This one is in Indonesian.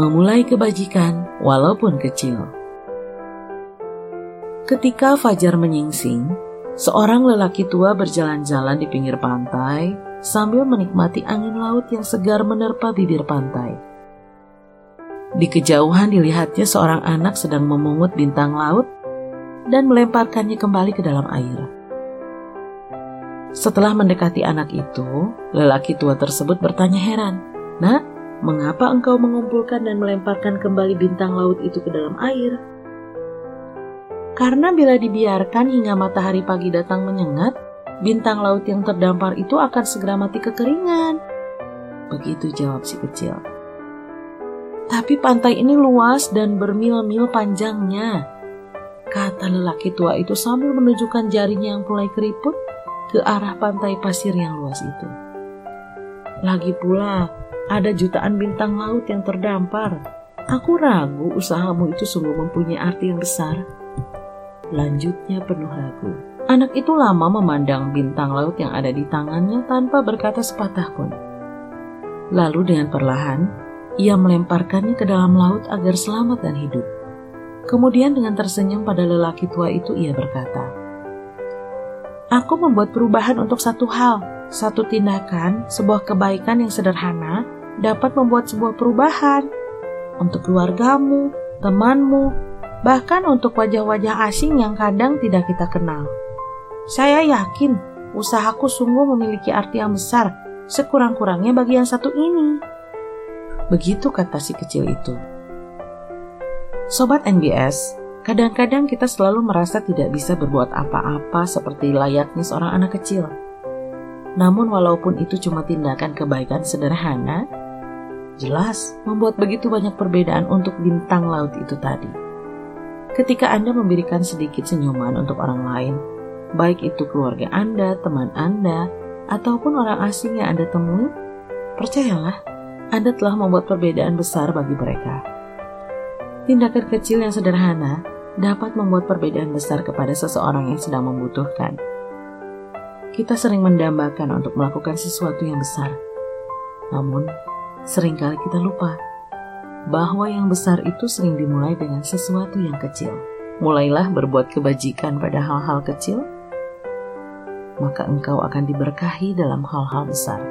memulai kebajikan walaupun kecil. Ketika fajar menyingsing, seorang lelaki tua berjalan-jalan di pinggir pantai sambil menikmati angin laut yang segar menerpa bibir pantai. Di kejauhan dilihatnya seorang anak sedang memungut bintang laut dan melemparkannya kembali ke dalam air. Setelah mendekati anak itu, lelaki tua tersebut bertanya heran, "Nak, mengapa engkau mengumpulkan dan melemparkan kembali bintang laut itu ke dalam air?" Karena bila dibiarkan hingga matahari pagi datang menyengat, bintang laut yang terdampar itu akan segera mati kekeringan. Begitu jawab si kecil. Tapi pantai ini luas dan bermil-mil panjangnya. Kata lelaki tua itu sambil menunjukkan jarinya yang mulai keriput ke arah pantai pasir yang luas itu. Lagi pula, ada jutaan bintang laut yang terdampar. Aku ragu usahamu itu sungguh mempunyai arti yang besar. Lanjutnya penuh ragu. Anak itu lama memandang bintang laut yang ada di tangannya tanpa berkata sepatah pun. Lalu dengan perlahan, ia melemparkannya ke dalam laut agar selamat dan hidup. Kemudian dengan tersenyum pada lelaki tua itu ia berkata, Aku membuat perubahan untuk satu hal, satu tindakan, sebuah kebaikan yang sederhana dapat membuat sebuah perubahan untuk keluargamu, temanmu, bahkan untuk wajah-wajah asing yang kadang tidak kita kenal. Saya yakin usahaku sungguh memiliki arti yang besar, sekurang-kurangnya bagi yang satu ini. Begitu kata si kecil itu. Sobat NBS, kadang-kadang kita selalu merasa tidak bisa berbuat apa-apa seperti layaknya seorang anak kecil. Namun walaupun itu cuma tindakan kebaikan sederhana, jelas membuat begitu banyak perbedaan untuk bintang laut itu tadi. Ketika Anda memberikan sedikit senyuman untuk orang lain, baik itu keluarga Anda, teman Anda, ataupun orang asing yang Anda temui, percayalah, Anda telah membuat perbedaan besar bagi mereka. Tindakan kecil yang sederhana dapat membuat perbedaan besar kepada seseorang yang sedang membutuhkan. Kita sering mendambakan untuk melakukan sesuatu yang besar, namun sering kali kita lupa bahwa yang besar itu sering dimulai dengan sesuatu yang kecil. Mulailah berbuat kebajikan pada hal-hal kecil, maka engkau akan diberkahi dalam hal-hal besar.